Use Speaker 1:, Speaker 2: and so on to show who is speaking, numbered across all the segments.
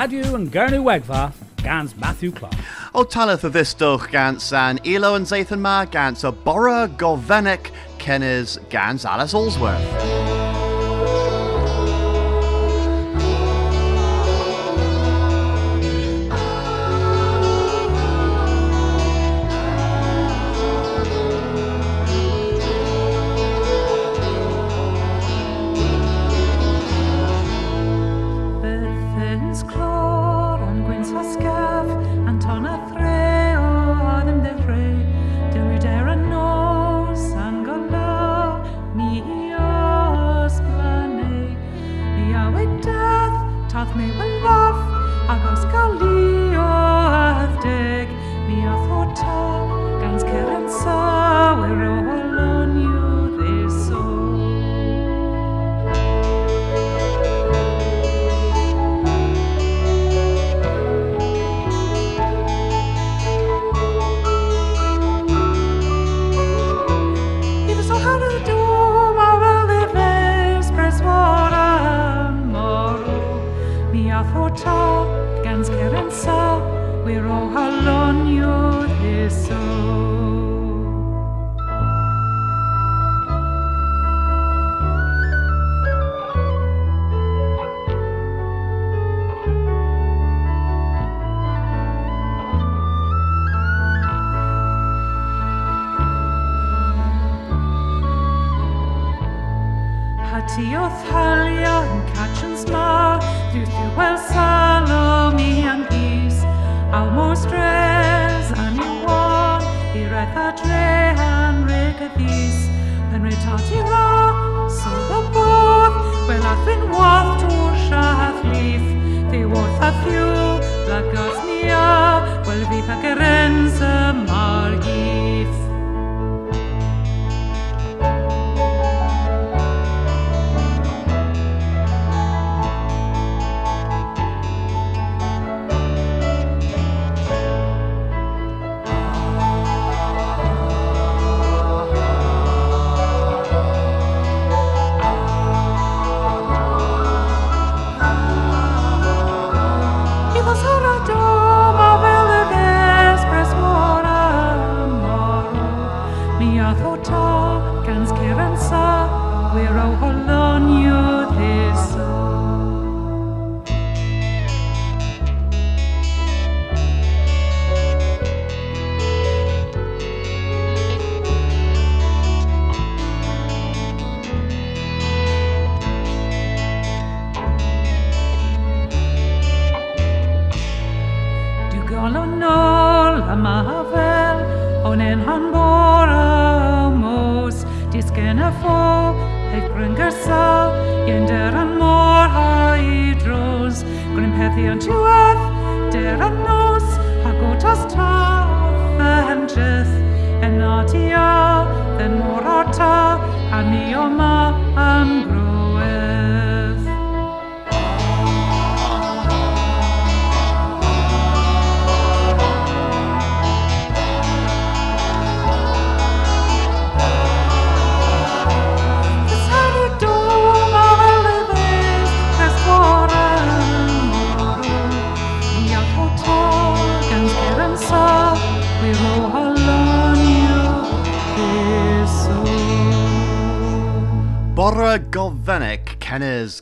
Speaker 1: Radio and Gernu Wegva, Gans Matthew Clark.
Speaker 2: O talith of this doch gans an Elo and Zathan Ma gans a Bora Govenik Kenners gans Alice Allsworth. Vater, ganz Kerenzer. this song. fiu, la kas mia, quel vita che rense marghi.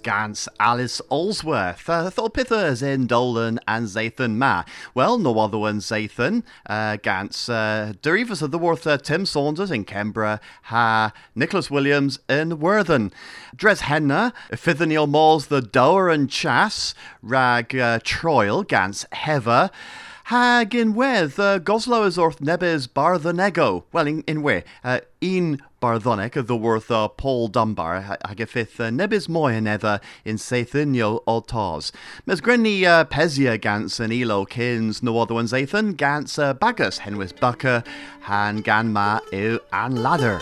Speaker 2: Gans Alice Allsworth. Uh, in Dolan and Zathan Ma. Well, no other one Zathan. Uh, Gans uh, of the Worth uh, Tim Saunders in Canberra. Ha Nicholas Williams in Worthen. Dres Henna, Fithaniel Malls the Dower and Chas. Rag uh, Troil Gans Heather. Hag in uh, goslo is orth nebes bar the nego. Well, in, in where? Uh, in barddonic of the worth uh, Paul Dunbar hag a fifth uh, nebis moyen ether in Seithunio altars. Mes grenny uh, pesia gans and elo kins no other ones Ethan gans uh, bagus henwis bucker han gan ma ew and ladder.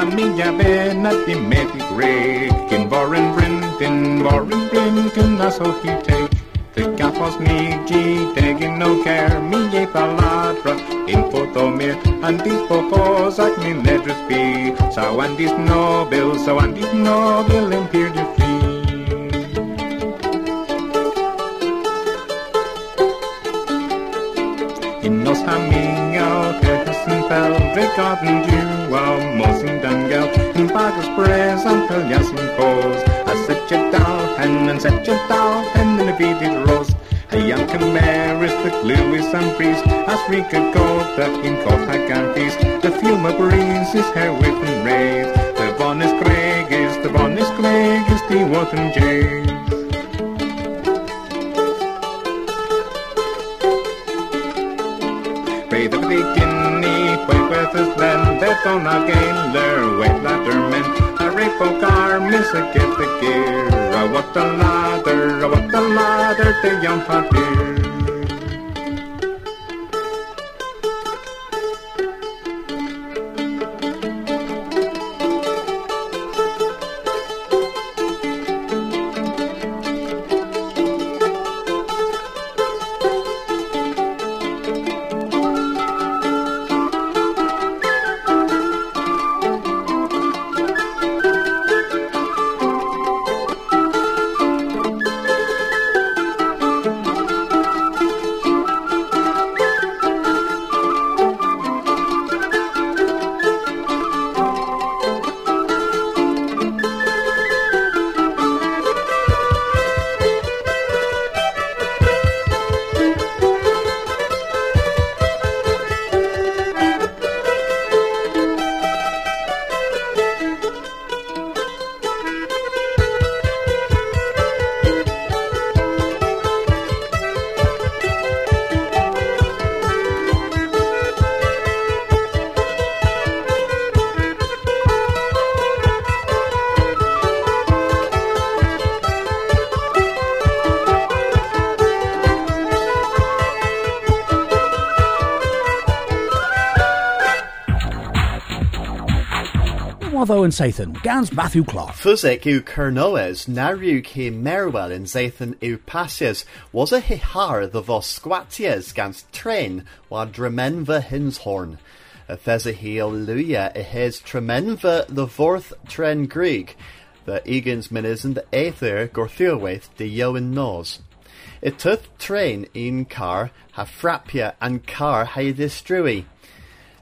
Speaker 3: Natok, Hamiya Ben, Nati Meti Greg, in Borin Brinton, Borin Brinton, Naso He Take. The gafos mi gi taking no care. Mi ye paladra in potomir and these pocos at mi letters be so and this noble so and this noble in peer de In nos haminga Peterson fell du av mosin dangel In pres Until yasin pose I set you down and then set you down and in the beaded rose a young Camaris, the Lewis and Priest, as we could go that in Cotagantes, the film of breeze is hair with and raised, the bonus Craig is the bonus Craig is the Worth and that on a galer, wait ladder men, a rainbow car, miss a get the gear, a what the ladder, a what the ladder, the young papier.
Speaker 1: And Sathan, Gans Matthew Clark.
Speaker 4: Fusik yw Cernoes, nariw he Merwell in Zathan yw Pasias, was a hihar the vos squatias gans train wa dramenva hinshorn. A thesa he o luia i hes tremenva the fourth tren Greek, the egans minisen the aether gorthiowaith de yoin nos. Tuth train in car ha frapia and car ha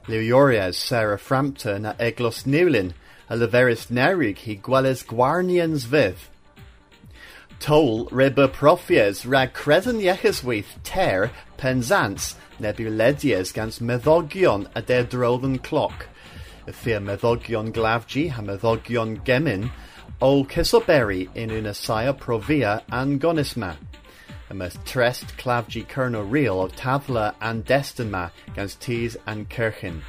Speaker 4: Leorias Sarah Frampton eglos Newlin, a leveris nerig he gwales guarnians viv. Tol reba profies rag cresen yecheswyth ter penzance nebuledias gans meddogion a de drodden clock. Fear meddogion glavgi ha meddogion gemin ol kisoberi in una provia an gonisma. Y mes trest clavgi kerno real of tavla and destinma gans tees and kirchen.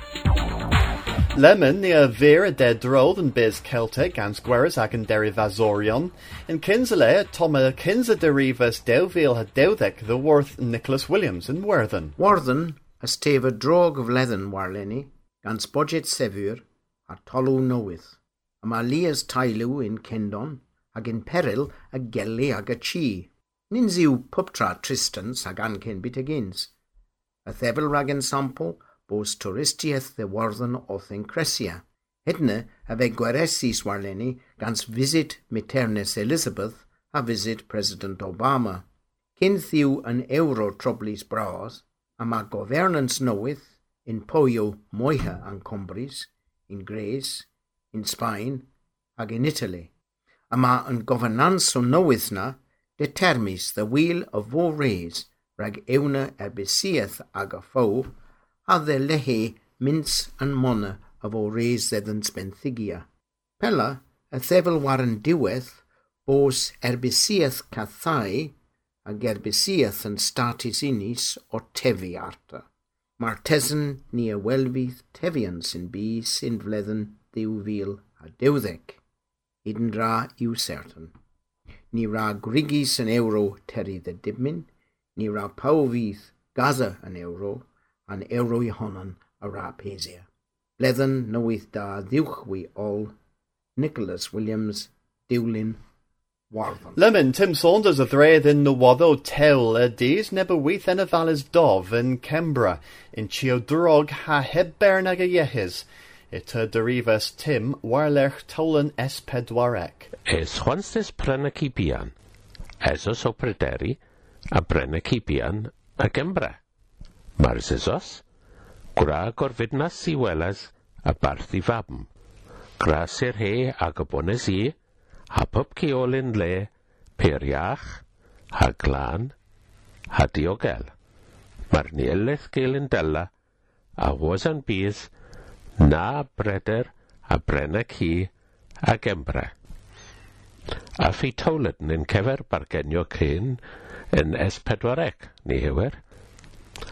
Speaker 4: Lemon ni a vir a and biz Celtic and squares ag an derivazorion, and Kinsale Toma Kinsa derivas Deuville had the worth Nicholas Williams in Worthen.
Speaker 5: Worthen a stave a drog of leathen warlenny, gans budget severe, a tolu knoweth, a ma lias tailu in Kendon, ag in peril a gelli ag chi. Ninziu puptra Tristans ag ancen bit agins. A thebel rag en sample, bos touristiaeth the Worthen oth in Cresia. Hedne a ve gweresis warlenny gans visit Maternes Elizabeth a visit President Obama. Cynthiw an euro troblis bras, a ma governance knoweth in Poio Moiha an Combris, in Grace, in Spain, ag in Italy. A ma an governance o knoweth na determines the wheel of war rag rhag ewna erbisiaeth ag a phow, a mints and mona of o reis ddeddynt benthigia. Pela, y thefel war yn diwedd, bos erbisiaeth cathau ag erbisiaeth yn status unis o tefi arta. Mae'r tesyn ni y welfydd tefian sy'n bu sy'n fledden ddiw fil a dewddeg. Hyd dra yw certain. Ni ra grigis yn euro teri the dibmin, ni ra pawfydd Gaza an euro, an euroi honan a rapesia. Bledden nowydd da ddiwchwi ol Nicholas Williams, Dewlin, Warvan.
Speaker 4: Lemon, Tim Saunders a thread in the waddo tel a dys neb y weith en y valys dov in Kembra in Chiodrog ha hebern ag a iechys. It a derivas Tim warlech tolen es pedwarek.
Speaker 6: Es chwanstes Brenacibian, esos o Prederi, a Brenacibian a Gembra. Mars esos, gra gorfydnas si welas a barth i fabm. Gras i'r he ag y bones i, ha pop ceolyn le, periach, ha glan, ha diogel. Mae'r nieleth gael yn dela, a was yn bys, na breder a brena ci a embra. A ffi tawlydyn yn cefer bargenio cyn yn S4C, ni hewer,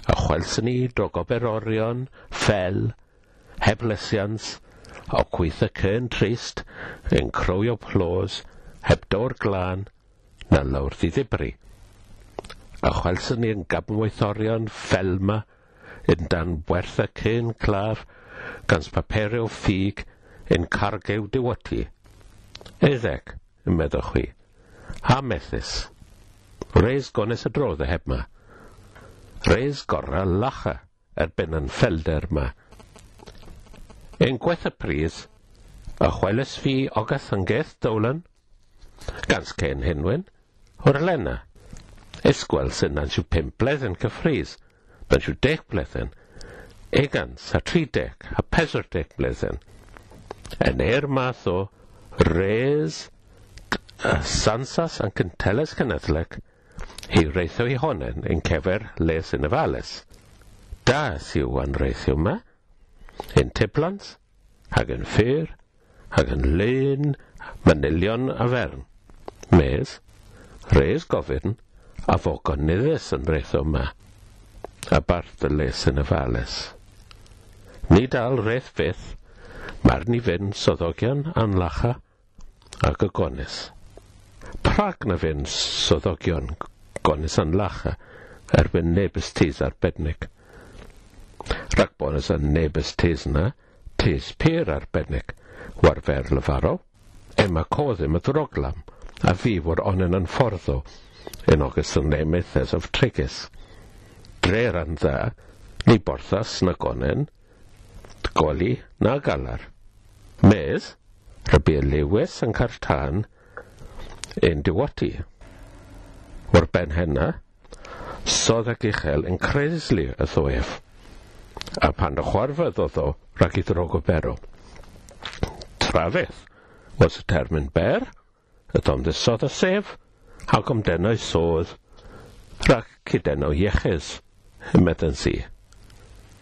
Speaker 6: a chwels ni drogoberorion, ffel, heb lesians, o y cyn trist yn crowio plos, heb dor glân, na lawr ddiddibri. A chwelson ni yn gabngweithorion ffelma yn dan wertha cyn claf, gans paperew ffug yn cargew dywyti. Eddeg, yn meddwch chi, ha methus. Reis gones y drodd y heb ma. Reis gorra lacha erbyn yn ffelder ma. Yn gweth y pris, a chweles fi ogath yn geth dowlan, gans cen hynwyn, o'r Elena. Ysgwel sy'n nan siw pimp bledd yn cyffrys, nan siw bledd egans a tridec a pedwardec blwyddyn yn e'r math o res sansas yn cynteles cynadlec hi reithio i honen yn cefer les yn y fales. Da syw an reithio yma, yn tiblans, ag yn ffyr, ag yn lyn, manilion a fern. Mes, res gofyn, a fo gonyddus yn reithio yma, a barth y les yn y fales. Ni dal reth beth, mae'r i fynd soddogion anlacha ac y gones. Prag na fynd soddogion gones anlacha erbyn nebys tis arbennig. Rhac bonus yn nebys tis na, tis pyr arbennig, warfer lyfaro, Emma Coddim y droglam, a fi fod onen yn fforddo, yn ogys yn nemethes of trigus. Dre ran dda, ni borthas na gonen, atgoli na galar. Medd, Rabbi Lewis yn Cartan, ein dywati. O'r ben henna, sodd ac uchel yn creslu y ddwyf, a pan y chwarfedd oedd o rhag i ddrog o berw. Trafydd, was y termyn ber, y domdesodd y sef, ac omdeno i sodd, rhag cydeno iechys, y medden sydd.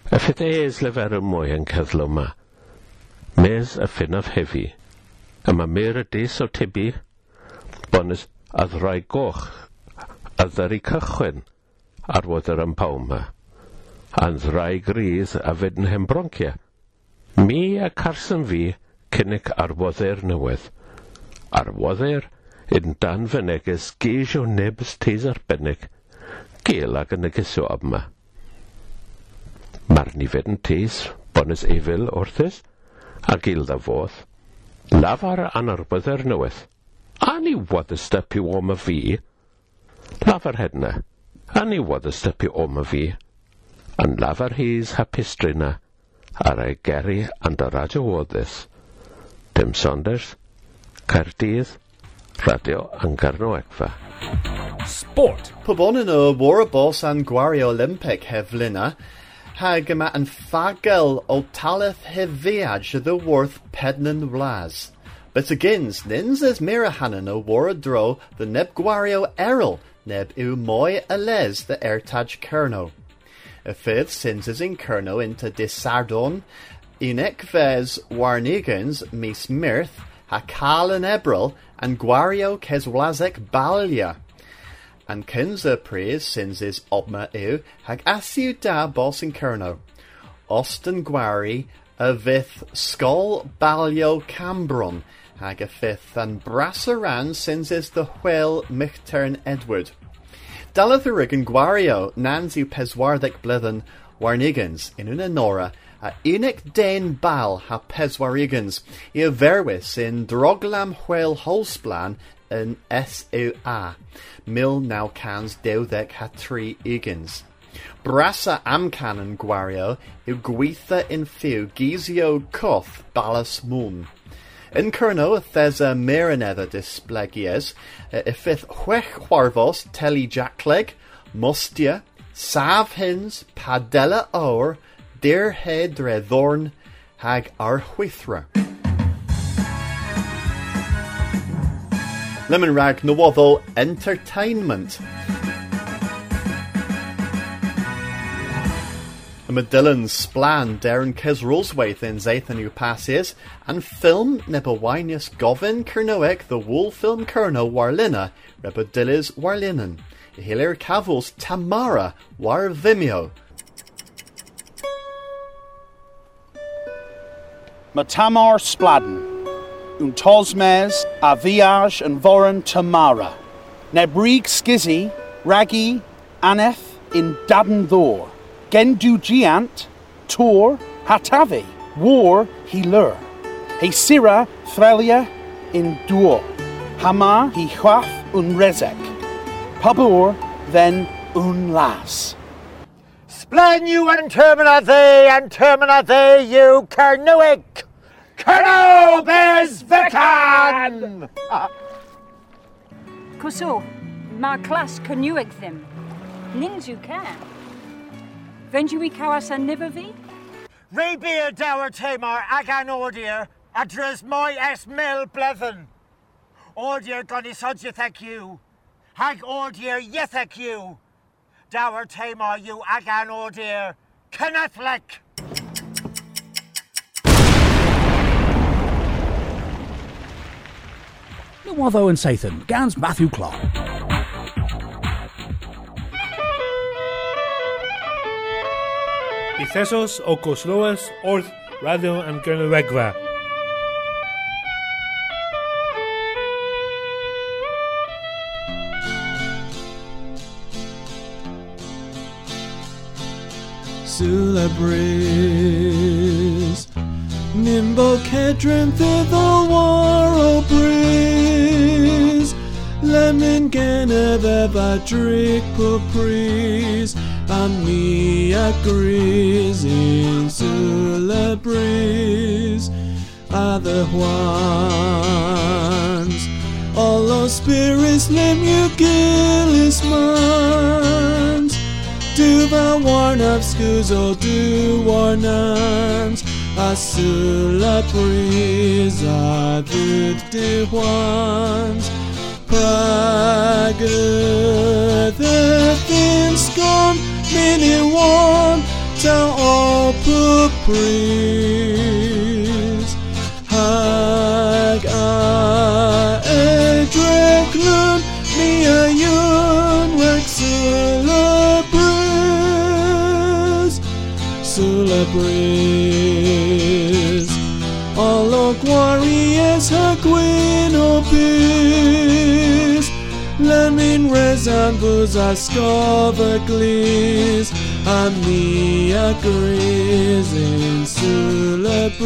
Speaker 6: A fideis lefer y mwy yn cyddlo yma. Mes a ffynaf hefi. Yma mer y dis o tebu, bonus a ddrau goch, a ddari cychwyn, arwodd yr ympawma, a'n ddrau grydd a fyd yn hembroncia. Mi a carson fi cynnig arwoddeir newydd. Arwoddeir yn dan fy neges geisio nebys teis arbennig, gel ag y negesio yma. Mae'r nifed yn teis, bonus efil wrthys, a gilda fodd. Lafar anarbydd ar newydd. A ni wad y stepi o'm y fi. Lafar hedna. A ni wad y stepi o'm y fi. Yn lafar hys hapistrina. Ar ei geri and y radio oddys. Dim Saunders, Caerdydd, Radio Angarno Egfa.
Speaker 1: Sport!
Speaker 4: Pobon yn y War Bos a'n gwario Olympic heflyn yma yn Fagel o hefiad sydd y wrth pednan wlas. But agins, nins as mira hanan o war dro the neb gwario eril, neb yw moi a les the ertaj kerno. Y ffydd syns is in kerno into disardon, fes warnigans mis mirth, ha cal yn ebril, and gwario keswlazek balia an cynsa prys syns is obma yw, hag asiw da bos in cyrno. Austin gwari fydd sgol balio Cambron, hag y fydd an brasaran syns is the chwel Michtern Edward. Daleth yr yn gwario nans yw peswarddeg blyddyn warnigans in una nora a unig den bal ha peswarigans i a verwis in droglam hwel holsblan yn SUA, mil naw cans deuddeg ha tri igans. Brasa amcan yn gwario yw gweitha in fiw gizio coth balas moon. Yn Cyrno, thesa merenedda displegies, y ffith chwech chwarfos teli jacleg, mostia, saf hins, dre ddorn, hag ar Lemon rag nowoddo entertainment. Y mae Dylan sblan Darren Cys Rolswaith yn Zathan passes, and film Nebawainius Govin Kernoek the Wool Film Cerno Warlina, Reba Dillis Warlinen. Y hilir cafos Tamara War Vimeo.
Speaker 7: Mae Tamar Spladen, un tosmes a viage yn foren Tamara. Ne brig skizzy, ragi, aneth in daden ddor. Gen du giant, tor, hatavi, war hi lur. He sira threlia in duo. Hama hi chwath un rezek. Pabur then un las.
Speaker 8: Splen you and termina they and termina they you Kernuig! Vican!
Speaker 9: Cwsw, mae clas cynwyg ddim. Nins yw can. Fe'n i cawas a nifer fi?
Speaker 8: Ray beer dower tamar ag an ordir adres moi es mil. Ordir goni sodjethek you. Hag ordir yethek you. Dower tamar you ag an ordir Kennethlek.
Speaker 1: Nywoddo and Sathan, Gans Matthew Clark.
Speaker 10: Ithesos o Cosloas, Orth, Radio and Gernowegva.
Speaker 11: Sulabris Nimbo Kedron Thithal Waro Breeze Lemon Geneva Drick Pupris Ami agrees in Sulabris Other ones. All those spirits Lem you Gillis mans. Du va warn of scuso du warnans Asula brisa dud de ones Praga the thin scone mini one ta all pupris Hag a edreklun mi a yun rex sulabris sulabris all aquarius haquin opis Lemin resembles a scovaglis Ami agrees in sulabris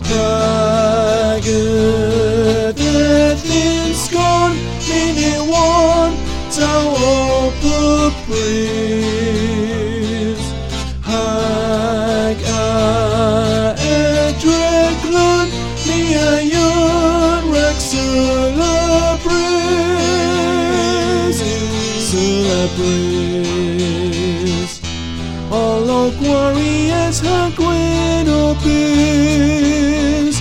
Speaker 11: Praga the thin scorn mini one Tau pupris opis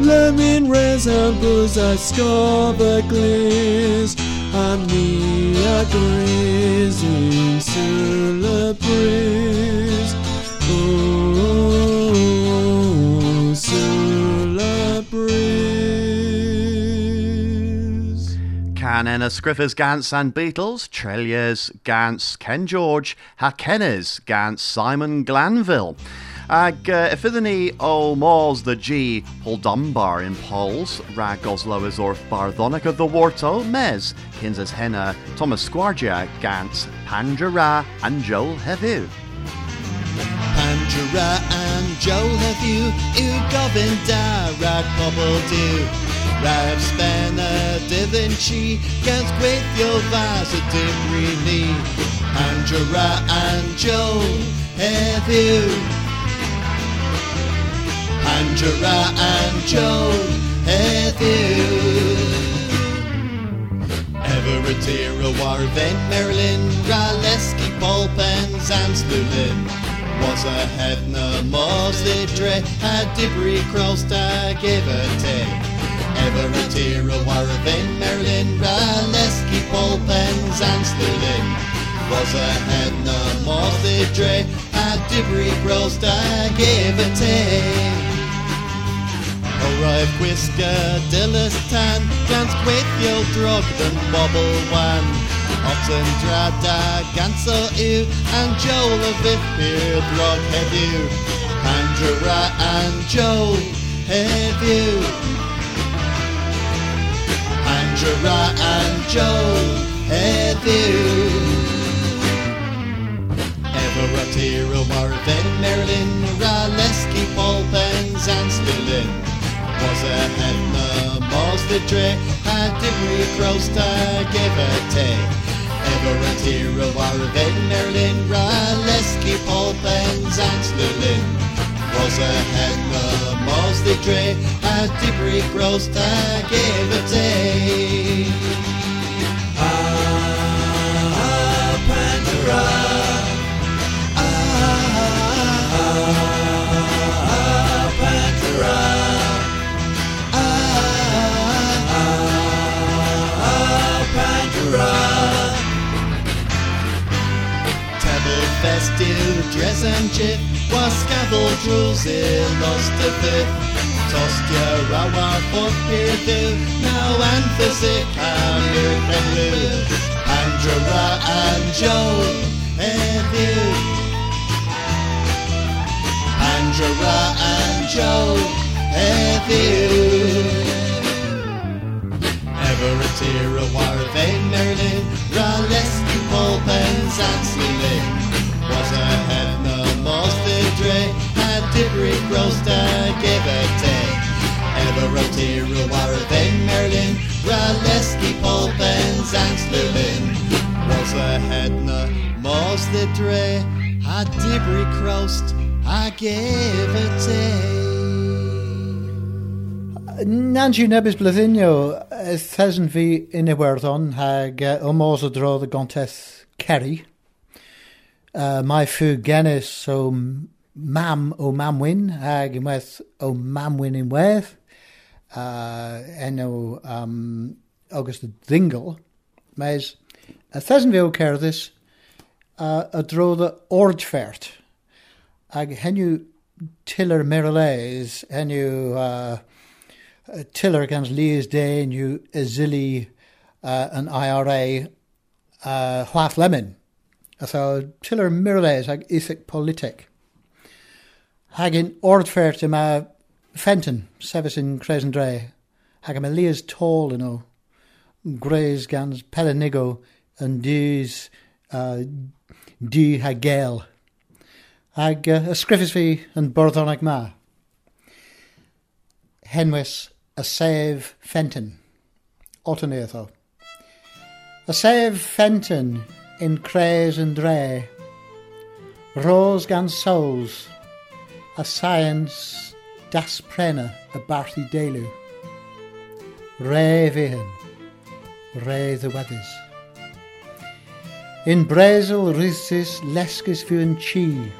Speaker 11: Lemin resembles a scovaglis Ami agrees in sulabris Oh, sulabris
Speaker 4: Can en ysgriffers Gants and Beatles, Trelliers Gants Ken George, ha Kenners Gants Simon Glanville. Ag uh, o Mors the G Paul Dunbar in Pauls, rag is orth Barthonica the Warto, Mes, Kinsas Henna, Thomas Squargia Gants, Panja Ra, and Joel Hevu. Andra and Joel you u govinda rag pobl diw Raf spenna dyddyn chi Gans gweithio fas y dim ni Andra and and Joe heddiw Everett Warven, Marilyn, Raleski, Paul Pens, and Slulin. Was a hedna mos the dre, a dibri cross ta give a take. Everett Warven, Marilyn, Raleski, Paul Pens, and Slulin. Was a mos the dre, a dibri cross ta give a take. Whisker, Dillis Tan, Gans Gweithio Drog, and Wobble Wan. Otten Drada, Ganso Ew, and Joel of Vithbeer, Drog Heddiw. Andra and Joel you. Andra and Joel Heddiw. Everett, Marvin, Marilyn, Raleski, Paul Pens, and Spillin was a henna most the had degree cross to give a take ever a hero war in Merlin Raleski Paul Pens and Slulin was a henna most the had degree cross to give a take Ah, Pandora festive dress and chip Was scaffold rules in fifth Tossed your rawa for peer Now and physic and your penlu Andra and Joe. And you. Andra and Joe. And you. Everett Era Warvane Merlin Raleski Paul Pens and Slilin Was a hedna most the dre Had Dibri Grosta give a take Everett Era Warvane Merlin Raleski Pens and Slilin Was a hedna most the dre Had Dibri Crost I gave a take
Speaker 12: Nanju nebis blyddinio, thesyn fi in Iwerddon hag uh, o mos o dro the gontes Kerry. Uh, mae ffw genus o mam o mamwyn hag unwaith o mamwyn unwaith. Uh, enw um, August Ddingl. Mae's a thesyn fi o cerddus uh, a dro the Ordfert. Ag henw tiller Merleys, henw... Uh, tiller gans Lees Day nu Zilly uh, an IRA uh, Lemon. So tiller mirles ag ethic politic. Hagin ordfert yma Fenton, sefys in Crescent Hag am Elias tall yn o. Greys gans Pelenigo and dys uh, di hagel. Hag uh, ysgrifus ma. Henwys a sef Fenton. Otoneitho. A sef Fenton in cres and dre. Rose gan souls. A science das prena a barthi delu. Re vihan. Re the weathers. In Brazil risis lescus fuan chi.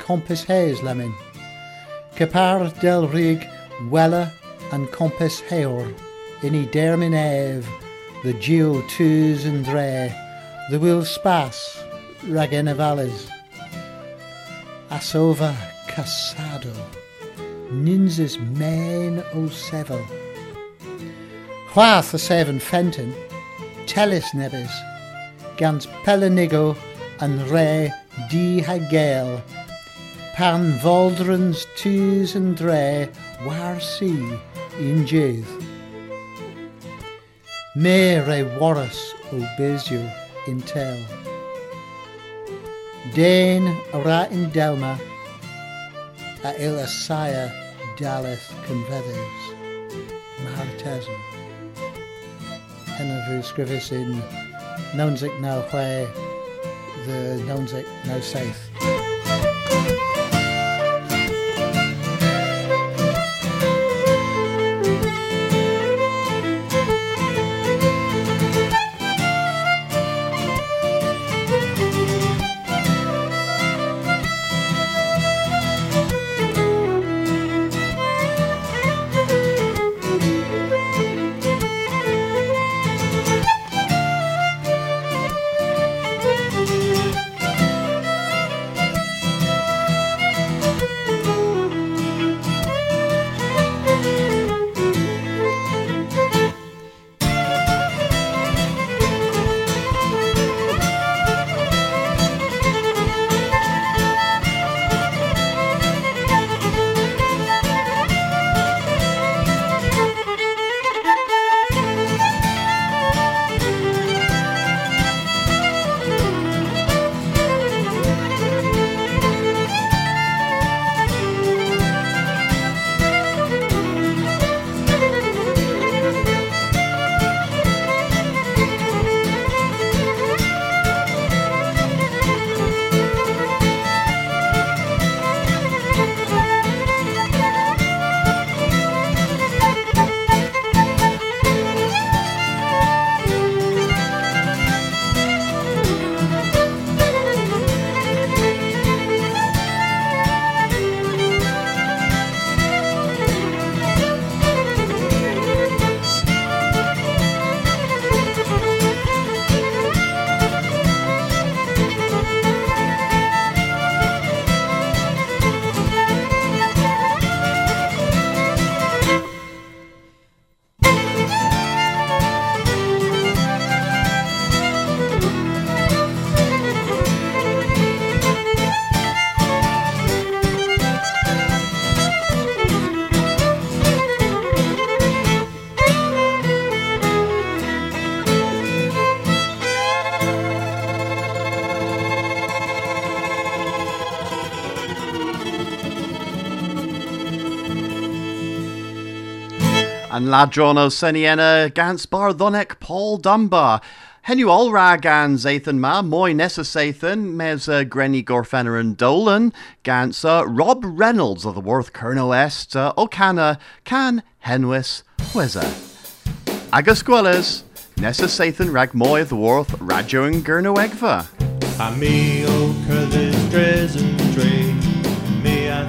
Speaker 12: Compass haze lemin. Capar del rig wella and compass heor, in i dermin the geo twos and dre, the will spas, ragen avales. Asova casado, ninzis main o sevel. Chwath the seven fenton, telis nebis, gans pelenigo and re di hagel, pan voldrons twos and dre, war sea, in Jave. Me re waras o bezio in tel. Dain ra in delma, a il asaia daleth confeddys, martesan. Hynny fwy sgrifus yn 1996, the 1997.
Speaker 4: Ladron o Seniena gans barddonec Paul Dunbar. Henw olra gan Zathan ma, moi nessa Zathan, mes Grenny Gorfenner and Dolan, gans uh, Rob Reynolds of the Worth Kerno Est, uh, O'Cana, Can, Henwis, Weza. Agus Gwellas, nessa Zathan rag moi of the Worth, Radio and Gurno Egva.
Speaker 13: A yn dre Mi a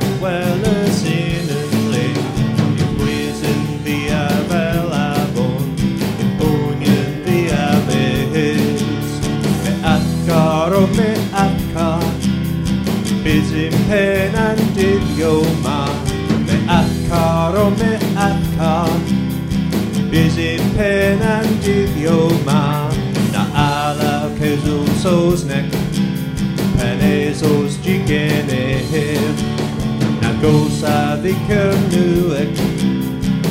Speaker 13: ala cesw sos nec Penes os gigeneir Na gosa ddi cyrnweg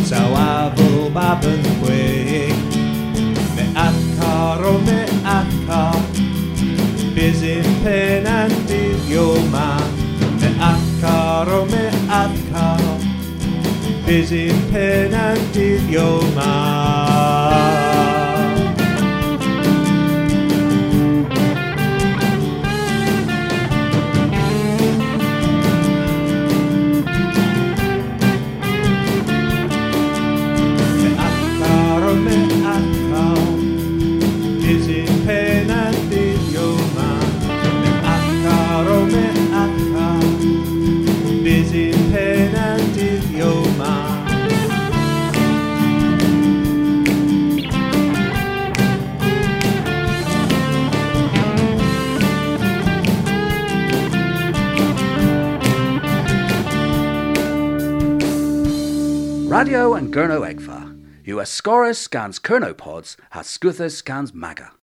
Speaker 13: Saw afl bab yn chweg Me atcar o me atcar Bys yn pen a'n dyddio Yn pen a'n dyddio ma Me
Speaker 14: Radio and Gurno Egva. You Ascorus scans Kernopods, has Scuthus scans Maga.